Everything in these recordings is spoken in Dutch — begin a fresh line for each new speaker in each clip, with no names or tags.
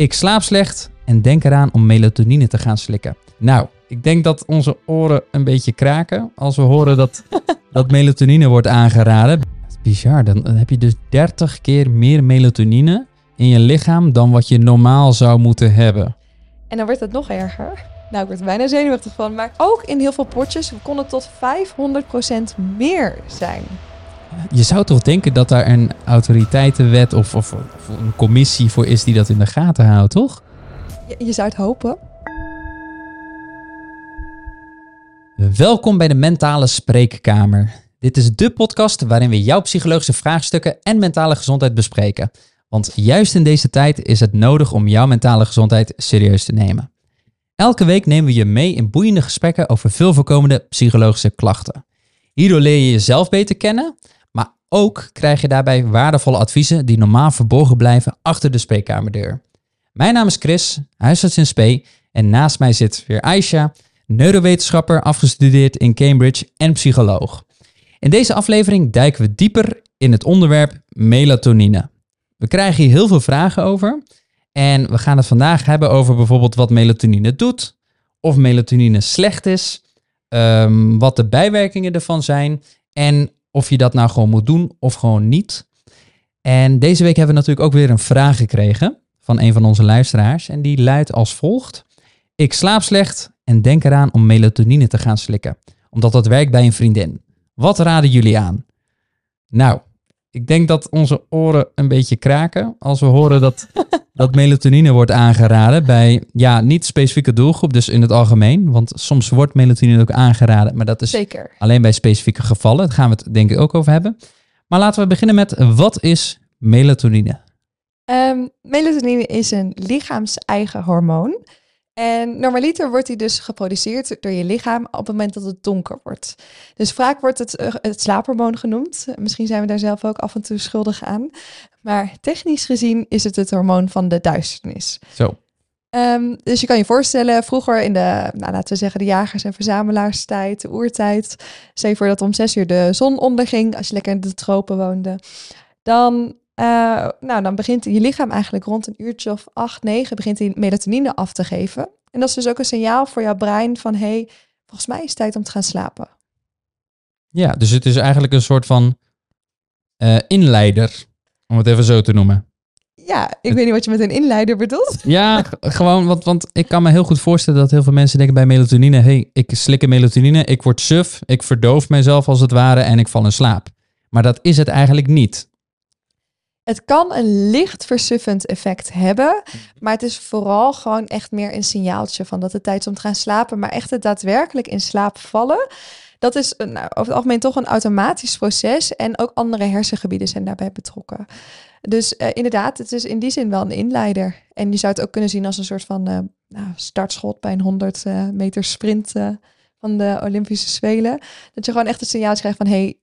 Ik slaap slecht en denk eraan om melatonine te gaan slikken. Nou, ik denk dat onze oren een beetje kraken als we horen dat, dat melatonine wordt aangeraden. Bizar, dan heb je dus 30 keer meer melatonine in je lichaam dan wat je normaal zou moeten hebben.
En dan wordt het nog erger. Nou, ik word er bijna zenuwachtig van. Maar ook in heel veel potjes kon het tot 500% meer zijn.
Je zou toch denken dat daar een autoriteitenwet of, of, of een commissie voor is die dat in de gaten houdt, toch?
Je, je zou het hopen.
Welkom bij de Mentale Spreekkamer. Dit is de podcast waarin we jouw psychologische vraagstukken en mentale gezondheid bespreken. Want juist in deze tijd is het nodig om jouw mentale gezondheid serieus te nemen. Elke week nemen we je mee in boeiende gesprekken over veel voorkomende psychologische klachten. Hierdoor leer je jezelf beter kennen, ook krijg je daarbij waardevolle adviezen die normaal verborgen blijven achter de spreekkamerdeur. Mijn naam is Chris, huisarts in Spee, en naast mij zit weer Aisha, neurowetenschapper, afgestudeerd in Cambridge en psycholoog. In deze aflevering duiken we dieper in het onderwerp melatonine. We krijgen hier heel veel vragen over. En we gaan het vandaag hebben over bijvoorbeeld wat melatonine doet, of melatonine slecht is, ehm, wat de bijwerkingen ervan zijn en of je dat nou gewoon moet doen of gewoon niet. En deze week hebben we natuurlijk ook weer een vraag gekregen van een van onze luisteraars en die luidt als volgt. Ik slaap slecht en denk eraan om melatonine te gaan slikken, omdat dat werkt bij een vriendin. Wat raden jullie aan? Nou, ik denk dat onze oren een beetje kraken als we horen dat, dat melatonine wordt aangeraden bij, ja, niet specifieke doelgroep, dus in het algemeen. Want soms wordt melatonine ook aangeraden, maar dat is
Zeker.
alleen bij specifieke gevallen. Daar gaan we het denk ik ook over hebben. Maar laten we beginnen met, wat is melatonine?
Ehm, melatonine is een lichaams-eigen hormoon. En normaliter wordt die dus geproduceerd door je lichaam op het moment dat het donker wordt. Dus vaak wordt het eh, het slaaphormoon genoemd. Misschien zijn we daar zelf ook af en toe schuldig aan. Maar technisch gezien is het het hormoon van de duisternis.
Zo.
Ehm, dus je kan je voorstellen, vroeger in de, nou, laten we zeggen, de jagers- en verzamelaarstijd, de oertijd. Stel je voor dat om zes uur de zon onderging, als je lekker in de tropen woonde. Dan, eh, nou, dan begint je lichaam eigenlijk rond een uurtje of acht, negen, begint die melatonine af te geven. En dat is dus ook een signaal voor jouw brein van, hé, hey, volgens mij is het tijd om te gaan slapen.
Ja, dus het is eigenlijk een soort van eh, inleider, om het even zo te noemen.
Ja, ik weet niet wat je met een inleider bedoelt.
Ja, gewoon, want, want ik kan me heel goed voorstellen dat heel veel mensen denken bij melatonine, hey, ik slik melatonine, ik word suf, ik verdoof mezelf als het ware en ik val in slaap. Maar dat is het eigenlijk niet.
Het kan een licht versuffend effect hebben, maar het is vooral gewoon echt meer een signaaltje van dat het tijd is om te gaan slapen. Maar echt het daadwerkelijk in slaap vallen, dat is een, nou, over het algemeen toch een automatisch proces en ook andere hersengebieden zijn daarbij betrokken. Dus eh, inderdaad, het is in die zin wel een inleider. En je zou het ook kunnen zien als een soort van eh, nou, startschot bij een 100 eh, meter sprint van de Olympische Spelen. Dat je gewoon echt een signaal krijgt van hé, hey,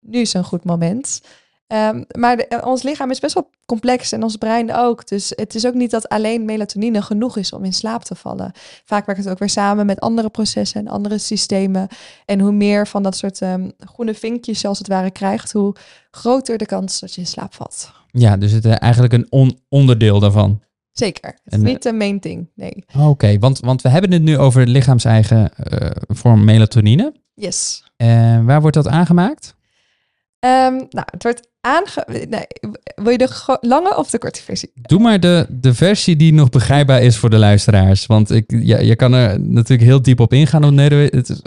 nu is een goed moment. Um, maar de, uh, ons lichaam is best wel complex en ons brein ook. Dus het is ook niet dat alleen melatonine genoeg is om in slaap te vallen. Vaak werkt het ook weer samen met andere processen en andere systemen. En hoe meer van dat soort um, groene vinkjes je als het ware krijgt, hoe groter de kans dat je in slaap valt.
Ja, dus het is eigenlijk een on onderdeel daarvan.
Zeker. Het is en, niet de main thing, nee.
Oké, okay, want, want we hebben het nu over lichaams-eigen uh, vorm melatonine.
Yes.
Uh, waar wordt dat aangemaakt?
Um, nou, het wordt aange... Nee, wil je de lange of de korte versie?
Doe maar de, de versie die nog begrijpbaar is voor de luisteraars. Want ik, ja, je kan er natuurlijk heel diep op ingaan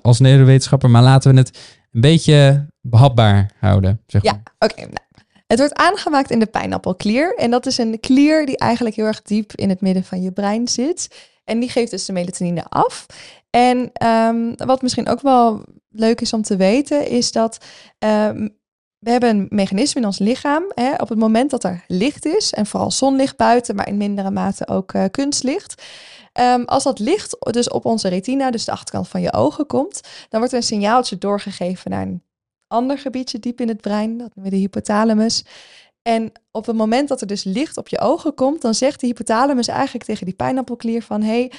als neurowetenschapper. Maar laten we het een beetje behapbaar houden. Zeg maar.
Ja, oké. Okay, nou. Het wordt aangemaakt in de pijnappelklier. En dat is een klier die eigenlijk heel erg diep in het midden van je brein zit. En die geeft dus de melatonine af. En um, wat misschien ook wel leuk is om te weten, is dat um, we hebben een mechanisme in ons lichaam. Hè, op het moment dat er licht is, en vooral zonlicht buiten, maar in mindere mate ook uh, kunstlicht. Um, als dat licht dus op onze retina, dus de achterkant van je ogen komt, dan wordt er een signaaltje doorgegeven naar een ander gebiedje diep in het brein, dat noemen we de hypothalamus. En op het moment dat er dus licht op je ogen komt, dan zegt de hypothalamus eigenlijk tegen die pijnappelklier van, hé, hey,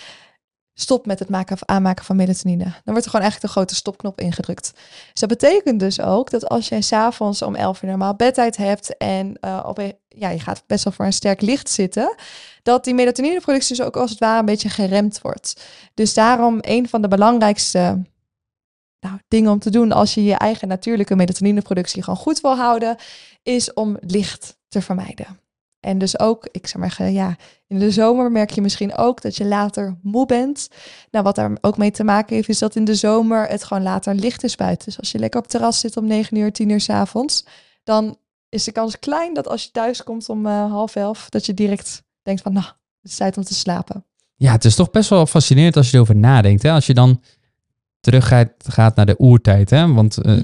stop met het maken aanmaken van melatonine. Dan wordt er gewoon eigenlijk een grote stopknop ingedrukt. Dus dat betekent dus ook dat als jij s'avonds om 11 uur normaal bedtijd hebt en uh, op ja, je gaat best wel voor een sterk licht zitten, dat die melatonineproductie dus ook als het ware een beetje geremd wordt. Dus daarom een van de belangrijkste nou, dingen om te doen als je je eigen natuurlijke melatonineproductie gewoon goed wil houden, is om licht te vermijden. En dus ook, ik zeg maar, ja, in de zomer merk je misschien ook dat je later moe bent. Nou, wat daar ook mee te maken heeft, is dat in de zomer het gewoon later licht is buiten. Dus als je lekker op het terras zit om 9 uur, 10 uur s avonds, dan is de kans klein dat als je thuis komt om uh, half elf, dat je direct denkt van, nou, het is tijd om te slapen.
Ja, het is toch best wel fascinerend als je erover nadenkt. Hè? Als je dan terug gaat, gaat naar de oertijd. Hè? Want uh,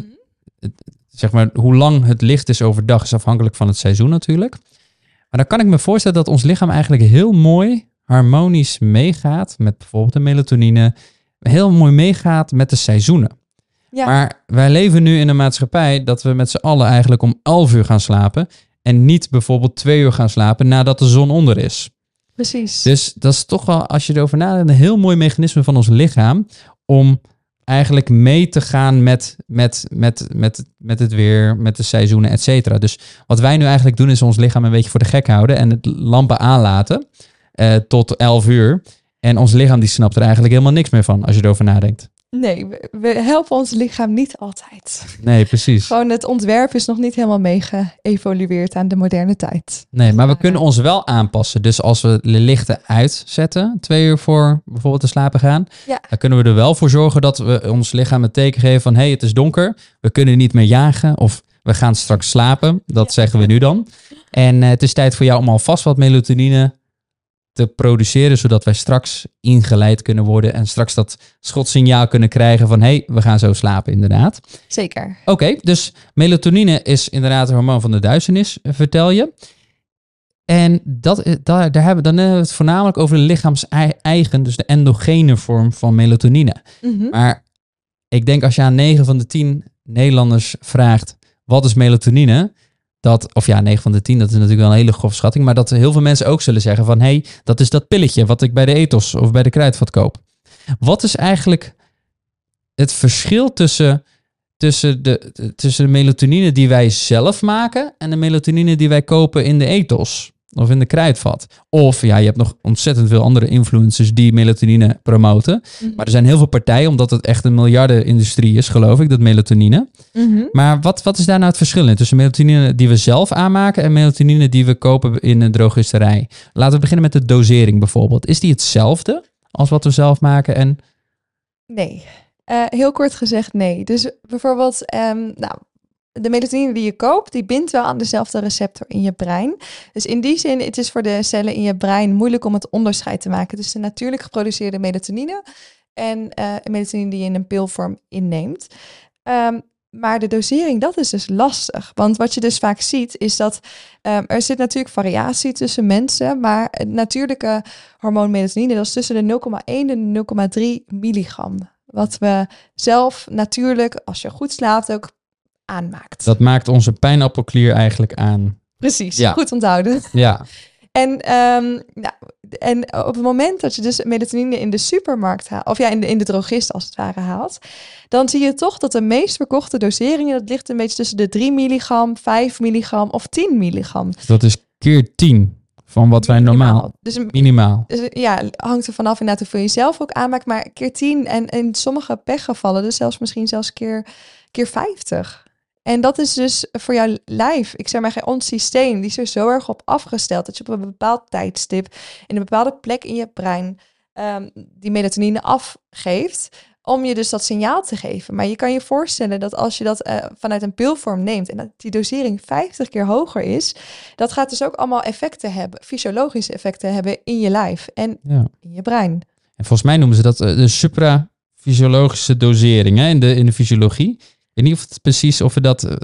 zeg maar, hoe lang het licht is overdag is afhankelijk van het seizoen natuurlijk. Maar dan kan ik me voorstellen dat ons lichaam eigenlijk heel mooi harmonisch meegaat met bijvoorbeeld de melatonine. Heel mooi meegaat met de seizoenen. Ja. Maar wij leven nu in een maatschappij dat we met z'n allen eigenlijk om 11 uur gaan slapen. En niet bijvoorbeeld twee uur gaan slapen nadat de zon onder is.
Precies.
Dus dat is toch wel, als je erover nadenkt, een heel mooi mechanisme van ons lichaam om eigenlijk mee te gaan met, met, met, met, met het weer, met de seizoenen, et cetera. Dus wat wij nu eigenlijk doen is ons lichaam een beetje voor de gek houden en het lampen aanlaten uh, tot 11 uur. En ons lichaam die snapt er eigenlijk helemaal niks meer van als je erover nadenkt.
Nee, we helpen ons lichaam niet altijd.
Nee, precies.
Gewoon het ontwerp is nog niet helemaal mee geëvolueerd aan de moderne tijd.
Nee, maar we kunnen ons wel aanpassen. Dus als we de lichten uitzetten, twee uur voor bijvoorbeeld te slapen gaan, ja. dan kunnen we er wel voor zorgen dat we ons lichaam een teken geven van hé, hey, het is donker, we kunnen niet meer jagen of we gaan straks slapen. Dat zeggen we nu dan. En uh, het is tijd voor jou om alvast wat melatonine te produceren, zodat wij straks ingeleid kunnen worden en straks dat schotsignaal kunnen krijgen van hé, hey, we gaan zo slapen inderdaad.
Zeker.
Oké, dus melatonine is inderdaad het hormoon van de duisternis, vertel je. En dat, daar, daar hebben, dan hebben we het voornamelijk over de lichaams-eigen, dus de endogene vorm van melatonine. Mhm. Maar ik denk als je aan 9 van de 10 Nederlanders vraagt, wat is melatonine? Dat, of ja, 9 van de 10, dat is natuurlijk wel een hele grove schatting, maar dat heel veel mensen ook zullen zeggen van, hé, hey, dat is dat pilletje wat ik bij de ethos of bij de kruidvat koop. Wat is eigenlijk het verschil tussen, tussen, de, tussen de melatonine die wij zelf maken en de melatonine die wij kopen in de ethos? Of in de kruidvat. Of ja, je hebt nog ontzettend veel andere influencers die melatonine promoten. Mhm. Maar er zijn heel veel partijen, omdat het echt een miljardenindustrie is, geloof ik, dat melatonine. Mhm. Maar wat, wat is daar nou het verschil in tussen melatonine die we zelf aanmaken en melatonine die we kopen in een drogisterij? Laten we beginnen met de dosering bijvoorbeeld. Is die hetzelfde als wat we zelf maken? En...
Nee. Uh, heel kort gezegd, nee. Dus bijvoorbeeld, um, nou, de melatonine die je koopt, die bindt wel aan dezelfde receptor in je brein. Dus in die zin, het is voor de cellen in je brein moeilijk om het onderscheid te maken tussen natuurlijk geproduceerde melatonine en uh, melatonine die je in een pilvorm inneemt. Um, maar de dosering, dat is dus lastig. Want wat je dus vaak ziet, is dat um, er zit natuurlijk variatie tussen mensen. Maar het natuurlijke hormoon melatonine, dat is tussen de 0,1 en 0,3 milligram. Wat we zelf natuurlijk, als je goed slaapt, ook aanmaakt.
Dat maakt onze pijnappelklier eigenlijk aan.
Precies, ja. goed onthouden.
Ja.
En, um, nou, en op het moment dat je dus melatonine in de supermarkt haalt, of ja, in de, in de drogist als het ware haalt, dan zie je toch dat de meest verkochte doseringen, dat ligt een beetje tussen de 3 milligram, 5 milligram of 10 milligram.
Dat is keer 10 van wat wij normaal. Dus minimaal.
Dus ja, hangt er vanaf inderdaad hoeveel je zelf ook aanmaakt, maar keer 10 en in sommige pechgevallen, dus zelfs misschien zelfs keer, keer 50. En dat is dus voor jouw lijf, ik zeg maar, ons systeem, die is er zo erg op afgesteld dat je op een bepaald tijdstip, in een bepaalde plek in je brein, um, die melatonine afgeeft, om je dus dat signaal te geven. Maar je kan je voorstellen dat als je dat uh, vanuit een pilvorm neemt en dat die dosering 50 keer hoger is, dat gaat dus ook allemaal effecten hebben, fysiologische effecten hebben in je lijf en in je brein.
En volgens mij noemen ze dat uh, de suprafysiologische dosering hè, in, de, in de fysiologie. Ik weet niet of het precies of we dat, eh,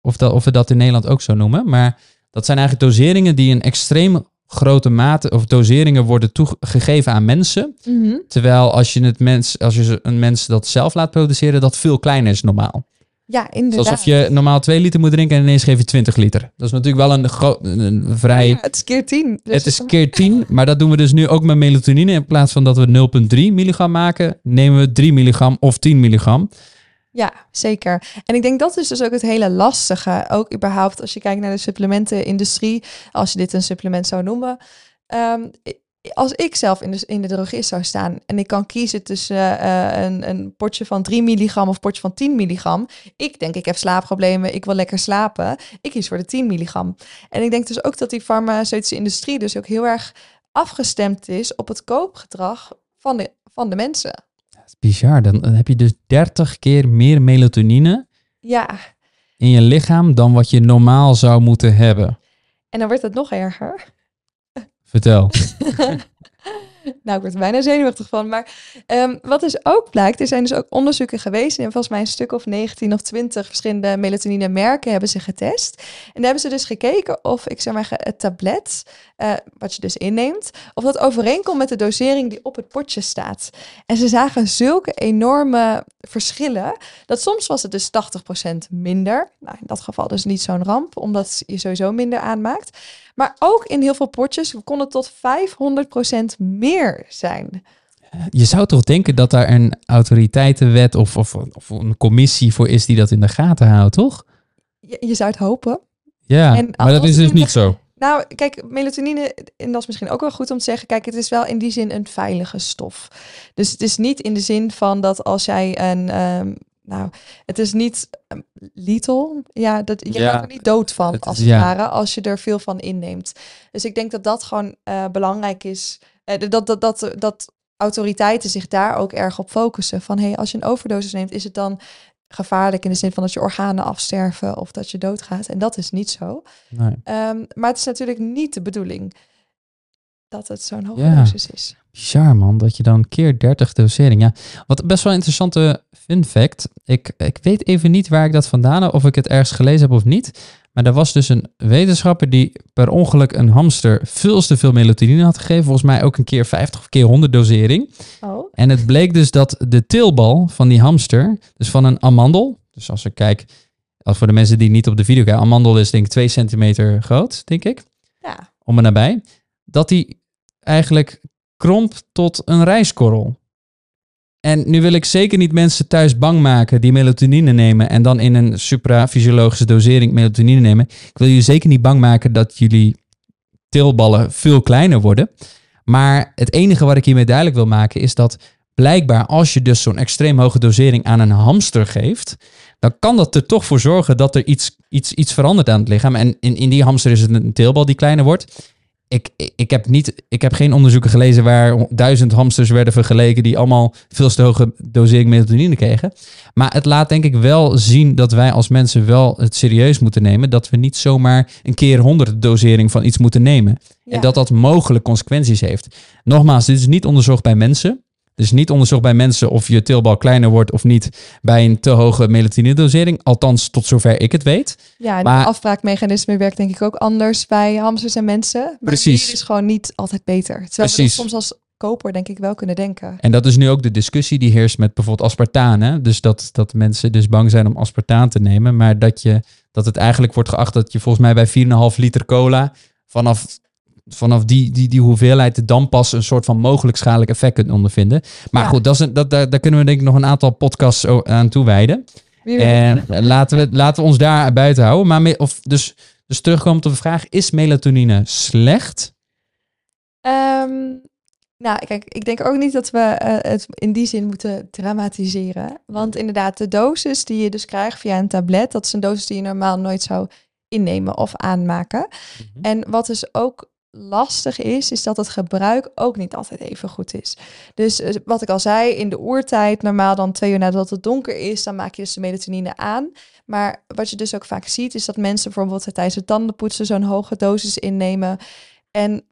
of dat, of we dat in Nederland ook zo noemen. Maar dat zijn eigenlijk doseringen die in extreem grote mate of doseringen worden toegegeven aan mensen. Mhm. Terwijl als je, het mens, als je een mens dat zelf laat produceren, dat veel kleiner is normaal.
Ja, inderdaad.
Alsof je normaal 2 liter moet drinken en ineens geef je 20 liter. Dat is natuurlijk wel een, gro- een- een vrij...
Ja, het is keer tien. Dus
het is keer 10, maar dat doen we dus nu ook met melatonine. In plaats van dat we 0,3 milligram maken, nemen we 3 milligram of 10 milligram.
Ja, zeker. En ik denk dat is dus ook het hele lastige. Ook überhaupt als je kijkt naar de supplementenindustrie, als je dit een supplement zou noemen. Ehm, als ik zelf in de, in de drogist zou staan en ik kan kiezen tussen eh, een, een potje van 3 milligram of potje van 10 milligram. Ik denk, ik heb slaapproblemen, ik wil lekker slapen. Ik kies voor de 10 milligram. En ik denk dus ook dat die farmaceutische industrie dus ook heel erg afgestemd is op het koopgedrag van de, van de mensen.
Is bizar. Dan heb je dus 30 keer meer melatonine
Ja,
in je lichaam dan wat je normaal zou moeten hebben.
en dan wordt het nog erger.
Vertel.
Nou, ik word er bijna zenuwachtig van. Maar ehm, wat dus ook blijkt, er zijn dus ook onderzoeken geweest. En volgens mij een stuk of 19 of 20 verschillende melatonine merken hebben ze getest. En daar hebben ze dus gekeken of, ik zeg maar, het tablet, eh, wat je dus inneemt, of dat overeenkomt met de dosering die op het potje staat. En ze zagen zulke enorme verschillen, dat soms was het dus 80% minder. Nou, in dat geval dus niet zo'n ramp, omdat je sowieso minder aanmaakt. Maar ook in heel veel potjes kon het tot 500% meer zijn.
Je zou toch denken dat daar een autoriteitenwet of, of, of een commissie voor is die dat in de gaten houdt, toch?
Je, je zou het hopen.
Ja,
En
maar dat is dus niet zo.
Nou, kijk, melatonine, en dat is misschien ook wel goed om te zeggen, kijk, het is wel in die zin een veilige stof. Dus het is niet in de zin van dat als jij een, ehm, nou, het is niet um, lethal. Ja, dat, je
Ja,
gaat er niet dood van,
het
als het
ja.
ware, als je er veel van inneemt. Dus ik denk dat dat gewoon eh, belangrijk is. Eh, dat, dat, dat, dat autoriteiten zich daar ook erg op focussen. Van, hey, als je een overdosis neemt, is het dan gevaarlijk in de zin van dat je organen afsterven of dat je doodgaat. En dat is niet zo.
Nee.
Ehm, maar het is natuurlijk niet de bedoeling dat het zo'n hoge
Ja.
dosis is.
Bizar man, dat je dan keer 30 dosering. Ja, wat best wel een interessante fun fact. Ik, ik weet even niet waar ik dat vandaan heb, of ik het ergens gelezen heb of niet. Maar er was dus een wetenschapper die per ongeluk een hamster veel te veel melatonine had gegeven. Volgens mij ook een keer 50 of keer 100 dosering.
Oh.
En het bleek dus dat de teelbal van die hamster, dus van een amandel. Dus als ik kijk, als voor de mensen die niet op de video kijken, amandel is denk ik 2 centimeter groot, denk ik
Ja.
om en nabij, dat die eigenlijk kromp tot een rijstkorrel. En nu wil ik zeker niet mensen thuis bang maken die melatonine nemen en dan in een suprafysiologische dosering melatonine nemen. Ik wil jullie zeker niet bang maken dat jullie tilballen veel kleiner worden. Maar het enige wat ik hiermee duidelijk wil maken is dat blijkbaar als je dus zo'n extreem hoge dosering aan een hamster geeft, dan kan dat er toch voor zorgen dat er iets, iets, iets verandert aan het lichaam. En in, in die hamster is het een teelbal die kleiner wordt. Ik, ik, heb niet, ik heb geen onderzoeken gelezen waar duizend hamsters werden vergeleken die allemaal veel te hoge dosering melatonine kregen. Maar het laat denk ik wel zien dat wij als mensen wel het serieus moeten nemen. Dat we niet zomaar een keer honderd dosering van iets moeten nemen.
Ja.
En dat dat mogelijk consequenties heeft. Nogmaals, dit is niet onderzocht bij mensen. Dus niet onderzocht bij mensen of je teelbal kleiner wordt of niet bij een te hoge melatonine-dosering. Althans, tot zover ik het weet.
Ja, en
Maar-
het afbraakmechanisme werkt denk ik ook anders bij hamsters en mensen. Maar
Precies.
bier is gewoon niet altijd beter. Terwijl we dat
Precies.
soms als koper denk ik wel kunnen denken.
En dat is nu ook de discussie die heerst met bijvoorbeeld aspartaan. Hè? Dus dat, dat mensen dus bang zijn om aspartaan te nemen. Maar dat, je, dat het eigenlijk wordt geacht dat je volgens mij bij 4,5 liter cola... vanaf, vanaf die, die, die hoeveelheid dan pas een soort van mogelijk schadelijk effect kunt ondervinden. Maar
Ja.
goed, dat is een, dat, daar, daar kunnen we denk ik nog een aantal podcasts aan toewijden. En laten we, laten we ons daar buiten houden. Maar of, dus, dus terugkomend op de vraag, is melatonine slecht?
Ehm, nou, kijk, ik denk ook niet dat we eh, het in die zin moeten dramatiseren. Want inderdaad, de dosis die je dus krijgt via een tablet, dat is een dosis die je normaal nooit zou innemen of aanmaken. En wat dus ook lastig is, is dat het gebruik ook niet altijd even goed is. Dus eh, wat ik al zei, in de oertijd, normaal dan twee uur nadat het donker is, dan maak je dus de melatonine aan. Maar wat je dus ook vaak ziet, is dat mensen bijvoorbeeld tijdens het tandenpoetsen zo'n hoge dosis innemen. En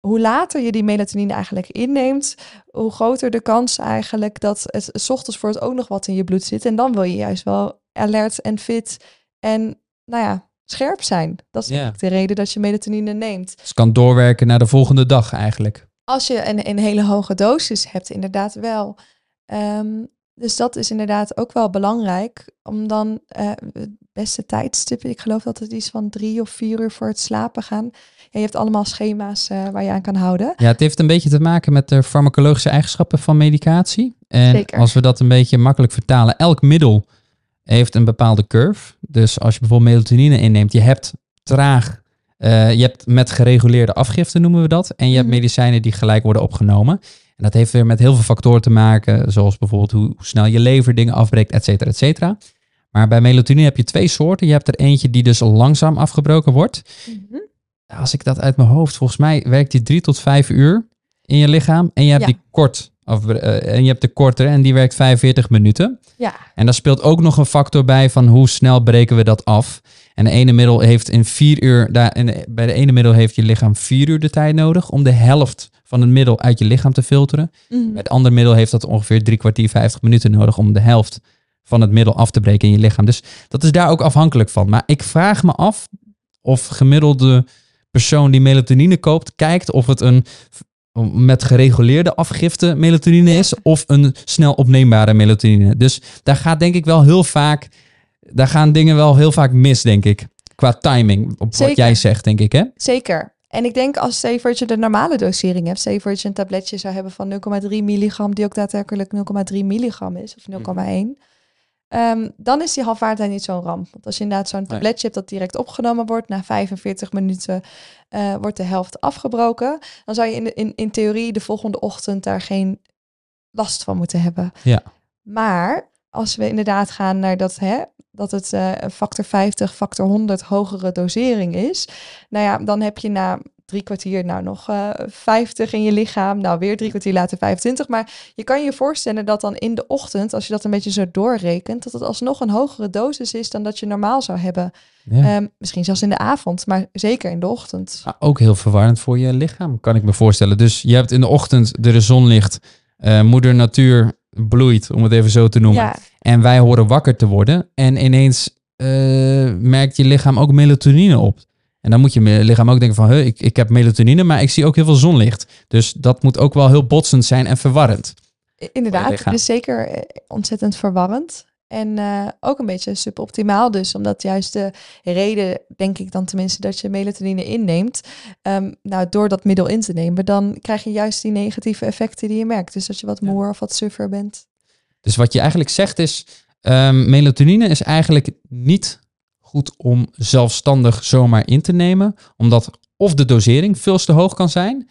hoe later je die melatonine eigenlijk inneemt, hoe groter de kans eigenlijk dat het 's ochtends voor het ook nog wat in je bloed zit. En dan wil je juist wel alert en fit en, nou ja, scherp zijn. Dat is de reden dat je melatonine neemt.
Dus kan doorwerken naar de volgende dag eigenlijk.
Als je een, een hele hoge dosis hebt, inderdaad wel. Ehm, dus dat is inderdaad ook wel belangrijk. Om dan uh, het beste tijdstip, ik geloof dat het iets van drie of vier uur voor het slapen gaan. Ja, je hebt allemaal schema's uh, waar je aan kan houden.
Ja, het heeft een beetje te maken met de farmacologische eigenschappen van medicatie. En
Zeker.
als we dat een beetje makkelijk vertalen, elk middel heeft een bepaalde curve. Dus als je bijvoorbeeld melatonine inneemt, je hebt traag, uh, je hebt met gereguleerde afgifte noemen we dat. En je hebt
Mhm.
medicijnen die gelijk worden opgenomen. En dat heeft weer met heel veel factoren te maken, zoals bijvoorbeeld hoe, hoe snel je lever dingen afbreekt, et cetera, et cetera. Maar bij melatonine heb je twee soorten. Je hebt er eentje die dus langzaam afgebroken wordt.
Mhm.
Als ik dat uit mijn hoofd, volgens mij werkt die drie tot vijf uur in je lichaam. En je hebt
Ja.
die kort, af, eh, en je hebt de kortere en die werkt 45 minuten.
Ja,
En daar speelt ook nog een factor bij van hoe snel breken we dat af. En de ene middel heeft in vier uur, daar, in, bij de ene middel heeft je lichaam vier uur de tijd nodig om de helft van het middel uit je lichaam te filteren.
Mhm.
Bij het andere middel heeft dat ongeveer drie kwartier, 50 minuten nodig om de helft van het middel af te breken in je lichaam. Dus dat is daar ook afhankelijk van. Maar ik vraag me af of gemiddelde persoon die melatonine koopt, kijkt of het een met gereguleerde afgifte melatonine is of een snel opneembare melatonine. Dus daar gaat denk ik wel heel vaak, daar gaan dingen wel heel vaak mis, denk ik. Qua timing, op wat jij zegt, denk ik, hè?
Zeker. En ik denk als stel je voor dat je de normale dosering hebt, stel je een tabletje zou hebben van 0,3 milligram, die ook daadwerkelijk 0,3 milligram is, of 0,1. Ehm, dan is die halfwaardheid niet zo'n ramp. Want als je inderdaad zo'n tabletje hebt dat direct opgenomen wordt, na 45 minuten eh, wordt de helft afgebroken, dan zou je in, in, in theorie de volgende ochtend daar geen last van moeten hebben.
Ja.
Maar als we inderdaad gaan naar dat, hè, dat het eh, een factor 50, factor 100 hogere dosering is, nou ja, dan heb je na drie kwartier nou nog eh 50 in je lichaam. Nou, weer drie kwartier later 25. Maar je kan je voorstellen dat dan in de ochtend, als je dat een beetje zo doorrekent, dat het alsnog een hogere dosis is dan dat je normaal zou hebben.
Ja.
Ehm, misschien zelfs in de avond, maar zeker in de ochtend.
Maar ook heel verwarrend voor je lichaam, kan ik me voorstellen. Dus je hebt in de ochtend de zonlicht, eh, moeder natuur bloeit, om het even zo te noemen.
Ja,
En wij horen wakker te worden. En ineens eh, merkt je lichaam ook melatonine op. En dan moet je lichaam ook denken van, "Huh, ik, ik heb melatonine, maar ik zie ook heel veel zonlicht. Dus dat moet ook wel heel botsend zijn en verwarrend.
inderdaad. Het is zeker eh, ontzettend verwarrend. En eh, ook een beetje suboptimaal dus, omdat juist de reden, denk ik dan tenminste, dat je melatonine inneemt, ehm, nou, door dat middel in te nemen, dan krijg je juist die negatieve effecten die je merkt. Dus dat je wat
Ja.
moer of wat suffer bent.
Dus wat je eigenlijk zegt is, ehm, melatonine is eigenlijk niet goed om zelfstandig zomaar in te nemen. Omdat of de dosering veel te hoog kan zijn,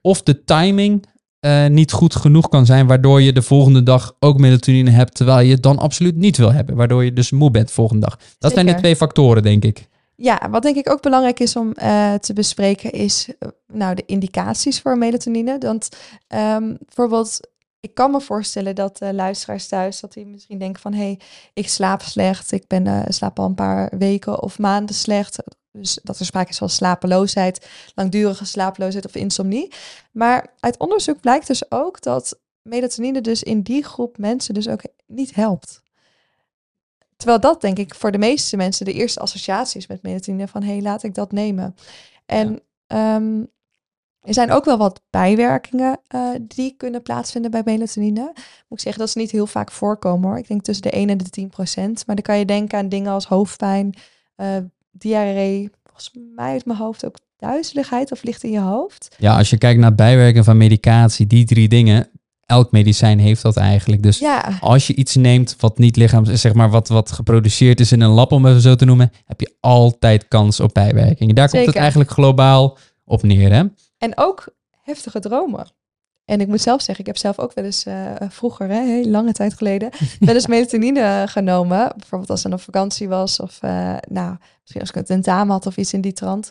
of de timing eh, niet goed genoeg kan zijn, waardoor je de volgende dag ook melatonine hebt, terwijl je het dan absoluut niet wil hebben, waardoor je dus moe bent de volgende dag. Dat zijn de twee factoren, denk ik.
Ja, wat denk ik ook belangrijk is om eh, te bespreken is eh, nou de indicaties voor melatonine. Want ehm, bijvoorbeeld, ik kan me voorstellen dat eh, luisteraars thuis dat die misschien denken van hé, hey, ik slaap slecht, ik ben eh, slaap al een paar weken of maanden slecht. Dus dat er sprake is van slapeloosheid, langdurige slapeloosheid of insomnie. Maar uit onderzoek blijkt dus ook dat melatonine dus in die groep mensen dus ook niet helpt. Terwijl dat denk ik voor de meeste mensen de eerste associatie is met melatonine van hé, hey, laat ik dat nemen. En ehm, er zijn ook wel wat bijwerkingen eh, die kunnen plaatsvinden bij melatonine. Moet ik zeggen, dat is niet heel vaak voorkomen hoor. Ik denk tussen de 1 en de 10 procent. Maar dan kan je denken aan dingen als hoofdpijn, eh, diarree, volgens mij uit mijn hoofd ook duizeligheid of licht in je hoofd.
Ja, als je kijkt naar bijwerking van medicatie, die drie dingen, elk medicijn heeft dat eigenlijk. Dus
Ja,
als je iets neemt wat niet lichaams, zeg maar wat, wat geproduceerd is in een lab, om even zo te noemen, heb je altijd kans op bijwerkingen. Daar komt het eigenlijk globaal op neer, hè?
En ook heftige dromen. En ik moet zelf zeggen, ik heb zelf ook wel eens eh, vroeger, hè, heel lange tijd geleden, wel eens melatonine genomen. Bijvoorbeeld als ik op vakantie was of eh, nou, misschien als ik een tentamen had of iets in die trant.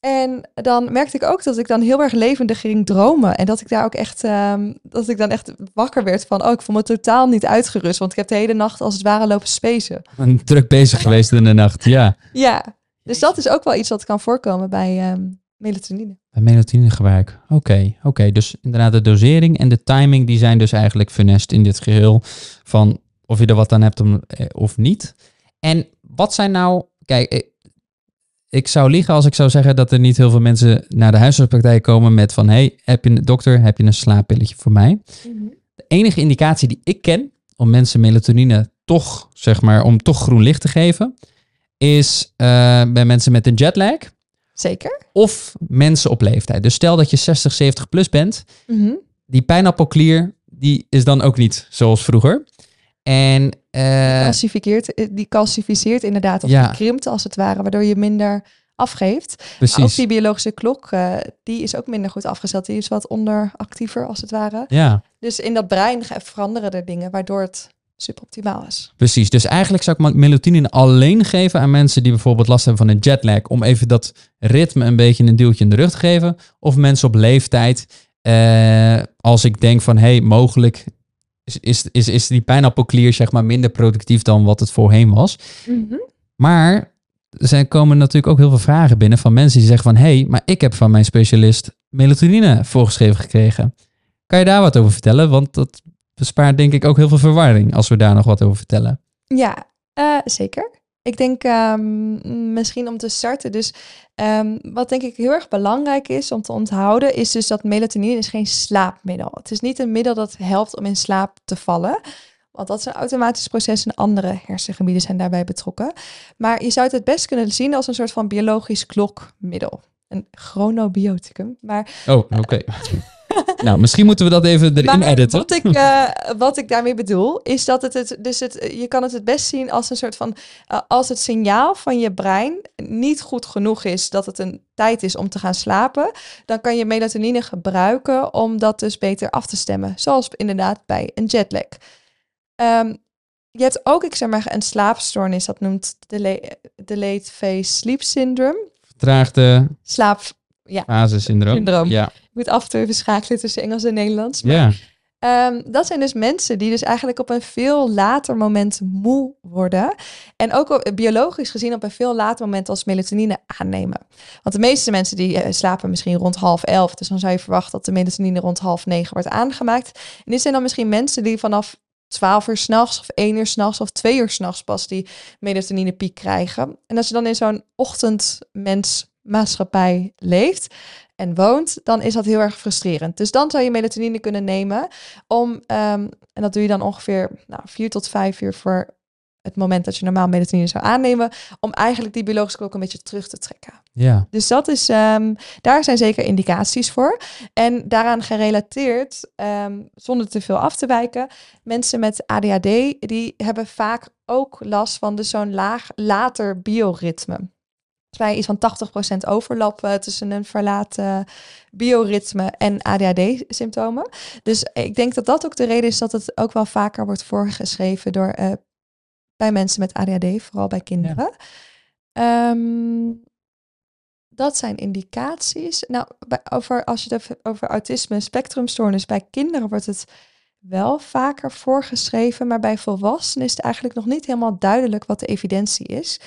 En dan merkte ik ook dat ik dan heel erg levendig ging dromen. En dat ik daar ook echt, ehm, dat ik dan echt wakker werd van, oh, ik voel me totaal niet uitgerust. Want ik heb de hele nacht als het ware lopen spacen.
Een druk bezig geweest in de nacht, ja.
Ja, dus dat is ook wel iets wat kan voorkomen bij ehm, melatonine.
Bij melatoningebruik. Oké, oké. Dus inderdaad de dosering en de timing, die zijn dus eigenlijk funest in dit geheel. Van of je er wat aan hebt eh, of niet. En wat zijn nou... Kijk, eh, ik zou liegen als ik zou zeggen dat er niet heel veel mensen naar de huisartspraktijk komen met van... hey, heb je een dokter, heb je een slaappilletje voor mij? De enige indicatie die ik ken om mensen melatonine toch, zeg maar, om toch groen licht te geven, is eh, bij mensen met een jetlag
Zeker.
of mensen op leeftijd. Dus stel dat je 60, 70 plus bent,
Mhm.
die pijnappelklier, die is dan ook niet zoals vroeger. En eh,
Calcificeert, eh, die calcificeert inderdaad, of
Ja.
die krimpt als het ware, waardoor je minder afgeeft. Maar ook
precies.
die biologische klok, eh, die is ook minder goed afgesteld. Die is wat onderactiever als het ware.
Ja,
Dus in dat brein veranderen er dingen, waardoor het suboptimaal is.
precies. Dus eigenlijk zou ik melatonine alleen geven aan mensen die bijvoorbeeld last hebben van een jetlag. Om even dat ritme een beetje een duwtje in de rug te geven. Of mensen op leeftijd. eh, als ik denk van, hé, hey, mogelijk is, is, is, is die pijnappelklier zeg maar minder productief dan wat het voorheen was. Maar er zijn, komen natuurlijk ook heel veel vragen binnen van mensen die zeggen van... hé, hey, maar ik heb van mijn specialist melatonine voorgeschreven gekregen. Kan je daar wat over vertellen? Want dat bespaart denk ik ook heel veel verwarring als we daar nog wat over vertellen.
Ja, eh, zeker. Ik denk ehm, misschien om te starten. Dus ehm, wat denk ik heel erg belangrijk is om te onthouden, is dus dat melatonine is geen slaapmiddel. Het is niet een middel dat helpt om in slaap te vallen. Want dat is een automatisch proces en andere hersengebieden zijn daarbij betrokken. Maar je zou het het best kunnen zien als een soort van biologisch klokmiddel. Een chronobioticum. Maar
Oh, oké. nou, misschien moeten we dat even erin
maar
editen.
Wat ik, eh, wat ik daarmee bedoel, is dat het, het, dus het, je kan het het best zien als een soort van, eh, als het signaal van je brein niet goed genoeg is dat het een tijd is om te gaan slapen, dan kan je melatonine gebruiken om dat dus beter af te stemmen. Zoals inderdaad bij een jetlag. Ehm, je hebt ook, ik zeg maar, een slaapstoornis, dat noemt delay, delayed phase sleep syndrome.
Vertraagde
Slaap,
fasesyndroom.
Syndroom.
Ja.
ik moet af en toe even schakelen tussen Engels en Nederlands. maar-
ja.
Ehm, dat zijn dus mensen die dus eigenlijk op een veel later moment moe worden. En ook op- biologisch gezien op een veel later moment als melatonine aannemen. Want de meeste mensen die eh, slapen misschien rond half elf. Dus dan zou je verwachten dat de melatonine rond half negen wordt aangemaakt. En dit zijn dan misschien mensen die vanaf 12 uur s'nachts of 1 uur s'nachts of 2 uur s'nachts pas die melatonine piek krijgen. En als je dan in zo'n ochtendmensmaatschappij leeft en woont, dan is dat heel erg frustrerend. Dus dan zou je melatonine kunnen nemen om, ehm, en dat doe je dan ongeveer nou, 4 tot 5 uur voor het moment dat je normaal melatonine zou aannemen, om eigenlijk die biologische klok een beetje terug te trekken.
ja.
Dus dat is, ehm, daar zijn zeker indicaties voor. En daaraan gerelateerd, ehm, zonder te veel af te wijken, mensen met ADHD, die hebben vaak ook last van dus zo'n laag, later bioritme. Mij iets van 80% overlap eh, tussen een verlaten bioritme en ADHD-symptomen. Dus ik denk dat dat ook de reden is dat het ook wel vaker wordt voorgeschreven door, eh, bij mensen met ADHD, vooral bij kinderen. Ehm, dat zijn indicaties. Nou, bij, over, als je het hebt over autisme spectrumstoornis, bij kinderen wordt het wel vaker voorgeschreven, maar bij volwassenen is het eigenlijk nog niet helemaal duidelijk wat de evidentie is.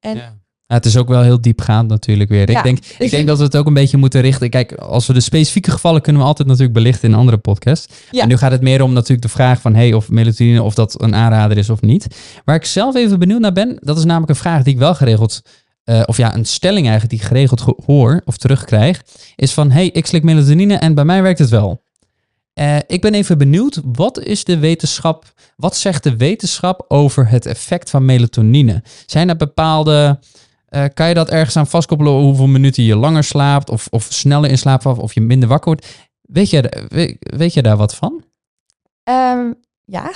En
Ja. Ja, het is ook wel heel diepgaand natuurlijk weer.
Ja.
Ik, denk, ik denk dat we het ook een beetje moeten richten. Kijk, als we de specifieke gevallen kunnen we altijd natuurlijk belichten in een andere podcast.
Ja.
En nu gaat het meer om natuurlijk de vraag van... hey, of melatonine, of dat een aanrader is of niet. Waar ik zelf even benieuwd naar ben... dat is namelijk een vraag die ik wel geregeld... eh, of ja, een stelling eigenlijk die ik geregeld ge- hoor of terugkrijg... is van, hey, ik slik melatonine en bij mij werkt het wel. Eh, ik ben even benieuwd, wat is de wetenschap... wat zegt de wetenschap over het effect van melatonine? Zijn er bepaalde... Eh, kan je dat ergens aan vastkoppelen hoeveel minuten je langer slaapt of, of sneller in slaap valt of je minder wakker wordt? Weet je, weet, weet je daar wat van?
Ehm, ja.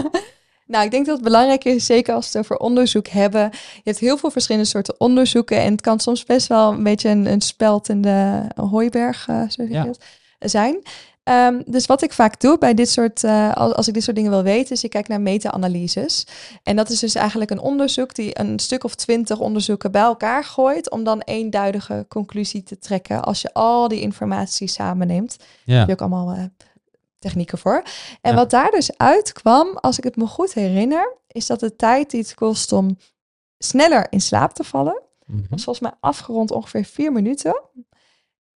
nou, ik denk dat het belangrijk is, zeker als we het over onderzoek hebben. Je hebt heel veel verschillende soorten onderzoeken. En het kan soms best wel een beetje een, een speld in de hooiberg eh,
Ja.
zijn. Ehm, dus wat ik vaak doe bij dit soort, eh, als, als ik dit soort dingen wil weten, is ik kijk naar meta-analyses. En dat is dus eigenlijk een onderzoek die een stuk of twintig onderzoeken bij elkaar gooit, om dan eenduidige conclusie te trekken als je al die informatie samenneemt
Ja.
heb je ook allemaal eh, technieken voor. En
Ja.
wat daar dus uitkwam, als ik het me goed herinner, is dat de tijd die het kost om sneller in slaap te vallen,
Mhm.
was volgens mij afgerond ongeveer vier minuten.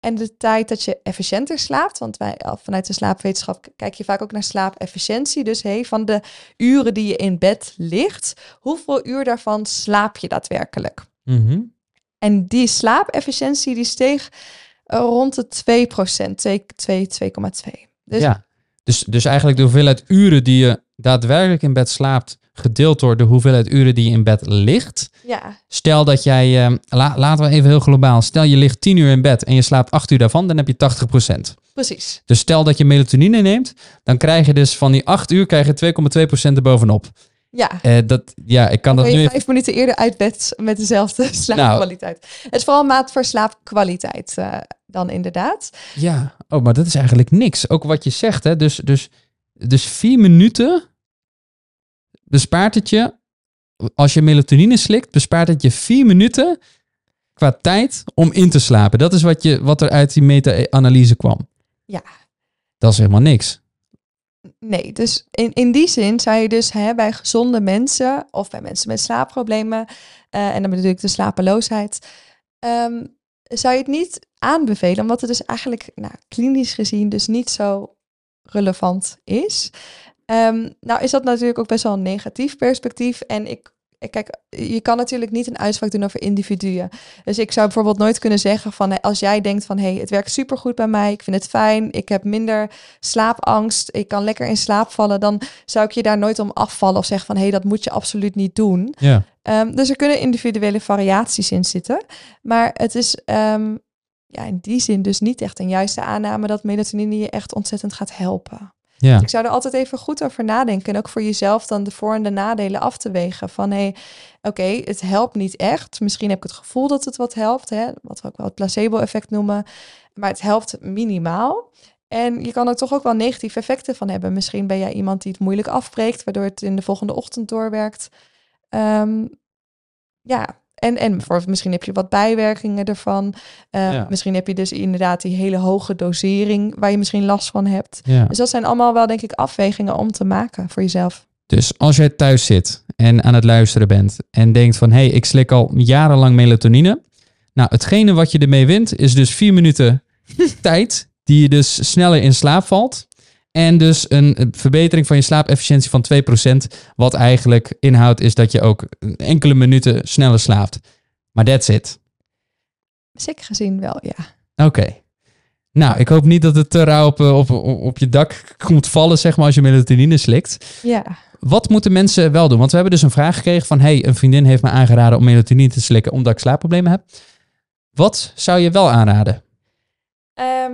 En de tijd dat je efficiënter slaapt, want wij vanuit de slaapwetenschap kijk je vaak ook naar slaapefficiëntie. Dus hey, van de uren die je in bed ligt, hoeveel uur daarvan slaap je daadwerkelijk?
Mhm.
En die slaapefficiëntie die steeg eh, rond de 2%, 2, 2, 2,2. Dus
ja. Dus, dus eigenlijk de hoeveelheid uren die je daadwerkelijk in bed slaapt, gedeeld door de hoeveelheid uren die je in bed ligt.
Ja,
Stel dat jij, la- laten we even heel globaal, stel je ligt 10 uur in bed en je slaapt 8 uur daarvan, dan heb je 80%.
precies.
Dus stel dat je melatonine neemt, dan krijg je dus van die 8 uur krijg je 2,2% erbovenop.
Ja,
Eh dat, ja, ik kan dat
ben
nu even...
vijf minuten eerder uit bed met dezelfde slaapkwaliteit. Het is vooral maat voor slaapkwaliteit eh, dan inderdaad.
Ja, oh, maar dat is eigenlijk niks. Ook wat je zegt, hè. Dus, dus, dus vier minuten bespaart het je, als je melatonine slikt, bespaart het je vier minuten qua tijd om in te slapen. Dat is wat, je, wat er uit die meta-analyse kwam.
Ja.
Dat is helemaal niks.
Nee, dus in, in die zin zou je dus hè, bij gezonde mensen of bij mensen met slaapproblemen, eh, en dan bedoel ik de slapeloosheid, ehm, zou je het niet aanbevelen, omdat het dus eigenlijk nou, klinisch gezien dus niet zo relevant is. Ehm, nou is dat natuurlijk ook best wel een negatief perspectief en ik Kijk, je kan natuurlijk niet een uitspraak doen over individuen. Dus ik zou bijvoorbeeld nooit kunnen zeggen van hè, als jij denkt van hé, hey, het werkt supergoed bij mij, ik vind het fijn, ik heb minder slaapangst, ik kan lekker in slaap vallen, dan zou ik je daar nooit om afvallen of zeggen van hé, hey, dat moet je absoluut niet doen.
Ja.
Ehm, dus er kunnen individuele variaties in zitten. Maar het is ehm, ja, in die zin dus niet echt een juiste aanname dat melatonine je echt ontzettend gaat helpen.
Ja.
Ik zou er altijd even goed over nadenken. En ook voor jezelf dan de voor- en de nadelen af te wegen. Van hé, hey, oké, het helpt niet echt. Misschien heb ik het gevoel dat het wat helpt. Hè? Wat we ook wel het placebo-effect noemen. Maar het helpt minimaal. En je kan er toch ook wel negatieve effecten van hebben. Misschien ben jij iemand die het moeilijk afbreekt, waardoor het in de volgende ochtend doorwerkt. Ehm, ja, en, en misschien heb je wat bijwerkingen ervan. Uh,
Ja.
Misschien heb je dus inderdaad die hele hoge dosering waar je misschien last van hebt.
ja.
Dus dat zijn allemaal wel, denk ik, afwegingen om te maken voor jezelf.
Dus als jij thuis zit en aan het luisteren bent en denkt van hé, hey, ik slik al jarenlang melatonine. Nou, hetgene wat je ermee wint is dus vier minuten tijd die je dus sneller in slaap valt. En dus een verbetering van je slaapefficiëntie van 2%, wat eigenlijk inhoudt is dat je ook enkele minuten sneller slaapt. Maar that's it.
Zeker gezien wel, ja.
Oké. Nou, ik hoop niet dat het te rauw op, op, op, op je dak komt vallen, zeg maar, als je melatonine slikt.
Ja,
Wat moeten mensen wel doen? Want we hebben dus een vraag gekregen van... hey, een vriendin heeft me aangeraden om melatonine te slikken... omdat ik slaapproblemen heb. Wat zou je wel aanraden?
Ehm,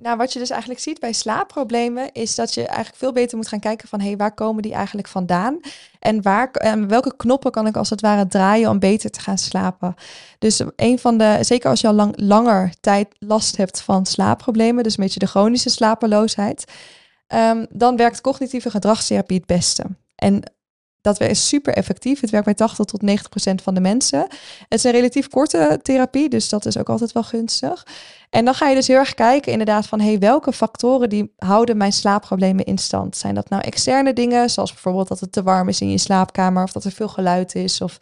nou, wat je dus eigenlijk ziet bij slaapproblemen is dat je eigenlijk veel beter moet gaan kijken van hé, hey, waar komen die eigenlijk vandaan? En waar, en welke knoppen kan ik als het ware draaien om beter te gaan slapen? Dus een van de, zeker als je al lang, langer tijd last hebt van slaapproblemen, dus een beetje de chronische slapeloosheid, ehm, dan werkt cognitieve gedragstherapie het beste. En dat is super effectief. Het werkt bij 80 tot 90 procent van de mensen. Het is een relatief korte therapie, dus dat is ook altijd wel gunstig. En dan ga je dus heel erg kijken inderdaad van hey, welke factoren die houden mijn slaapproblemen in stand. Zijn dat nou externe dingen, zoals bijvoorbeeld dat het te warm is in je slaapkamer of dat er veel geluid is of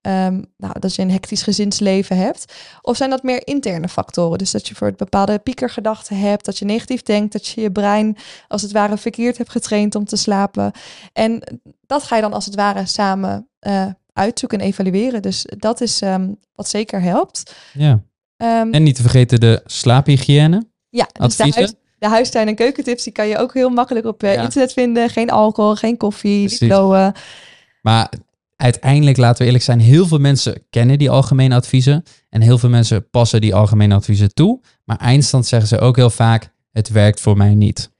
um, nou, dat je een hectisch gezinsleven hebt. Of zijn dat meer interne factoren? Dus dat je voor het bepaalde piekergedachten hebt, dat je negatief denkt, dat je je brein als het ware verkeerd hebt getraind om te slapen. En dat ga je dan als het ware samen uh, uitzoeken en evalueren. Dus dat is um, wat zeker helpt.
Ja.
Um,
en niet te vergeten de slaaphygiëne.
Ja, dus de, huis, de huistuin- en keukentips die kan je ook heel makkelijk op uh, ja. internet vinden. Geen alcohol, geen koffie, niet blowen.
Maar uiteindelijk, laten we eerlijk zijn, heel veel mensen kennen die algemene adviezen. En heel veel mensen passen die algemene adviezen toe. Maar eindstand zeggen ze ook heel vaak, het werkt voor mij niet.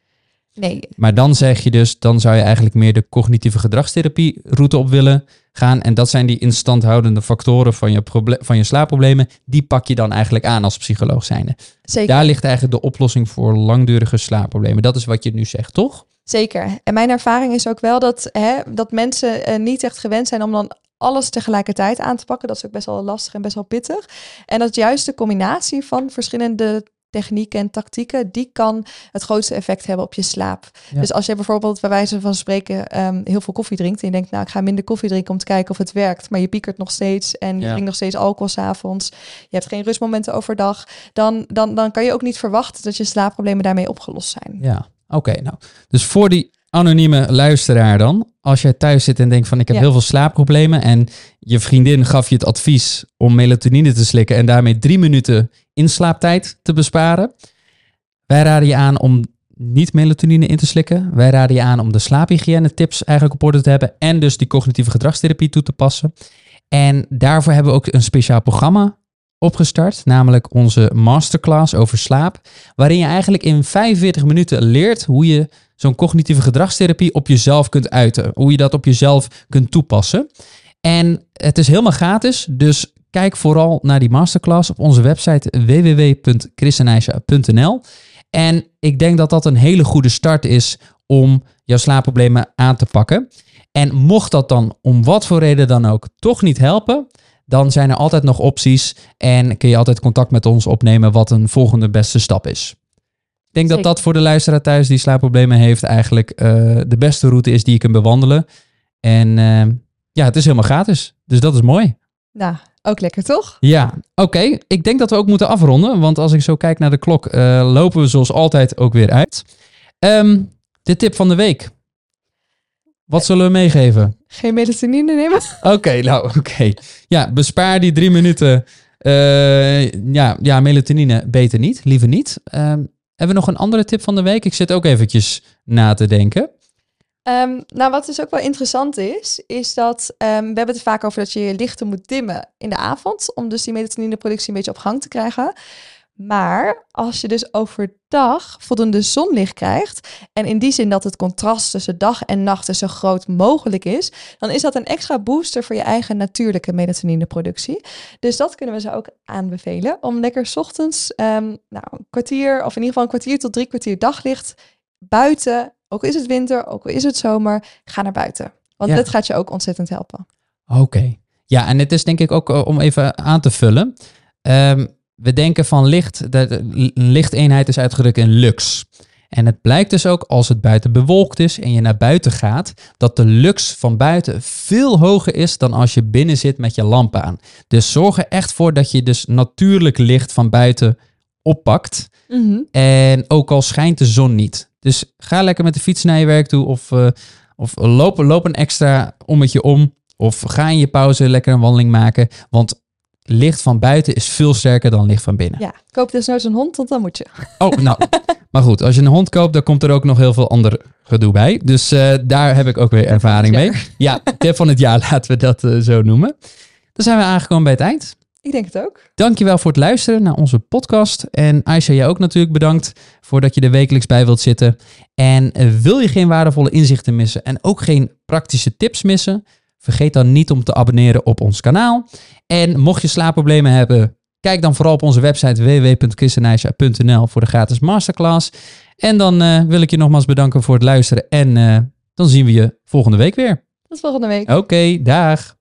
Nee.
Maar dan zeg je dus, dan zou je eigenlijk meer de cognitieve gedragstherapie route op willen gaan. En dat zijn die instandhoudende factoren van je, van je slaapproblemen. Die pak je dan eigenlijk aan als psycholoog zijnde.
Zeker.
Daar ligt eigenlijk de oplossing voor langdurige slaapproblemen. Dat is wat je nu zegt, toch?
Zeker. En mijn ervaring is ook wel dat, hè, dat mensen uh, niet echt gewend zijn om dan alles tegelijkertijd aan te pakken. Dat is ook best wel lastig en best wel pittig. En dat juist de combinatie van verschillende technieken en tactieken, die kan het grootste effect hebben op je slaap. Ja. Dus als je bijvoorbeeld bij wijze van spreken um, heel veel koffie drinkt en je denkt, nou ik ga minder koffie drinken om te kijken of het werkt, maar je piekert nog steeds en je ja. drinkt nog steeds alcohol 's avonds, je hebt geen rustmomenten overdag, dan, dan, dan kan je ook niet verwachten dat je slaapproblemen daarmee opgelost zijn.
Ja, oké. Okay, nou, dus voor die anonieme luisteraar dan, als jij thuis zit en denkt van ik heb ja. heel veel slaapproblemen en je vriendin gaf je het advies om melatonine te slikken en daarmee drie minuten inslaaptijd te besparen. Wij raden je aan om niet melatonine in te slikken. Wij raden je aan om de slaaphygiëne tips eigenlijk op orde te hebben en dus die cognitieve gedragstherapie toe te passen. En daarvoor hebben we ook een speciaal programma opgestart, namelijk onze masterclass over slaap, waarin je eigenlijk in 45 minuten leert hoe je zo'n cognitieve gedragstherapie op jezelf kunt uiten, hoe je dat op jezelf kunt toepassen. En het is helemaal gratis, dus kijk vooral naar die masterclass op onze website www.christenijsja.nl. En ik denk dat dat een hele goede start is om jouw slaapproblemen aan te pakken. En mocht dat dan om wat voor reden dan ook toch niet helpen, dan zijn er altijd nog opties en kun je altijd contact met ons opnemen wat een volgende beste stap is. Ik denk dat
Zeker.
dat voor de luisteraar thuis die slaapproblemen heeft eigenlijk eh, de beste route is die je kunt bewandelen. En eh, ja, het is helemaal gratis. Dus dat is mooi.
Nou, ook lekker toch?
Ja, oké. Ik denk dat we ook moeten afronden, want als ik zo kijk naar de klok, eh, lopen we zoals altijd ook weer uit. Ehm, de tip van de week. Wat zullen we meegeven?
Geen melatonine nemen?
Oké, nou oké. Ja, bespaar die drie minuten. eh, ja, ja, melatonine beter niet, liever niet. Ehm, hebben we nog een andere tip van de week? Ik zit ook eventjes na te denken.
Ehm, nou, wat dus ook wel interessant is, is dat ehm, we hebben het vaak over dat je je lichten moet dimmen in de avond, om dus die melatonineproductie een beetje op gang te krijgen. Maar als je dus overdag voldoende zonlicht krijgt, en in die zin dat het contrast tussen dag en nacht dus zo groot mogelijk is, dan is dat een extra booster voor je eigen natuurlijke melatonineproductie. Dus dat kunnen we ze ook aanbevelen, om lekker 's ochtends ehm, nou, een kwartier, of in ieder geval een kwartier tot drie kwartier daglicht buiten, ook al is het winter, ook al is het zomer, ga naar buiten. Want
Ja.
dit gaat je ook ontzettend helpen.
Oké. Ja, en het is denk ik ook eh, om even aan te vullen. Ehm, we denken van licht, dat een lichteenheid is uitgedrukt in lux. En het blijkt dus ook als het buiten bewolkt is en je naar buiten gaat, dat de lux van buiten veel hoger is dan als je binnen zit met je lamp aan. Dus zorg er echt voor dat je dus natuurlijk licht van buiten oppakt. En ook al schijnt de zon niet. Dus ga lekker met de fiets naar je werk toe of, eh, of loop, loop een extra ommetje om. Of ga in je pauze lekker een wandeling maken. Want licht van buiten is veel sterker dan licht van binnen.
Ja, koop desnoods een hond, want dan moet je.
Oh, nou. maar goed, als je een hond koopt, dan komt er ook nog heel veel ander gedoe bij. Dus eh, daar heb ik ook weer ervaring mee. Ja, tip van het jaar, laten we dat eh, zo noemen. Dan zijn we aangekomen bij het eind.
Ik denk het ook.
Dankjewel voor het luisteren naar onze podcast. En Aisha, jij ook natuurlijk bedankt voor dat je er wekelijks bij wilt zitten. En eh, wil je geen waardevolle inzichten missen en ook geen praktische tips missen? Vergeet dan niet om te abonneren op ons kanaal. En mocht je slaapproblemen hebben, kijk dan vooral op onze website www.christenaisha.nl voor de gratis masterclass. En dan eh, wil ik je nogmaals bedanken voor het luisteren. En eh, dan zien we je volgende week weer.
Tot volgende week.
Oké, dag.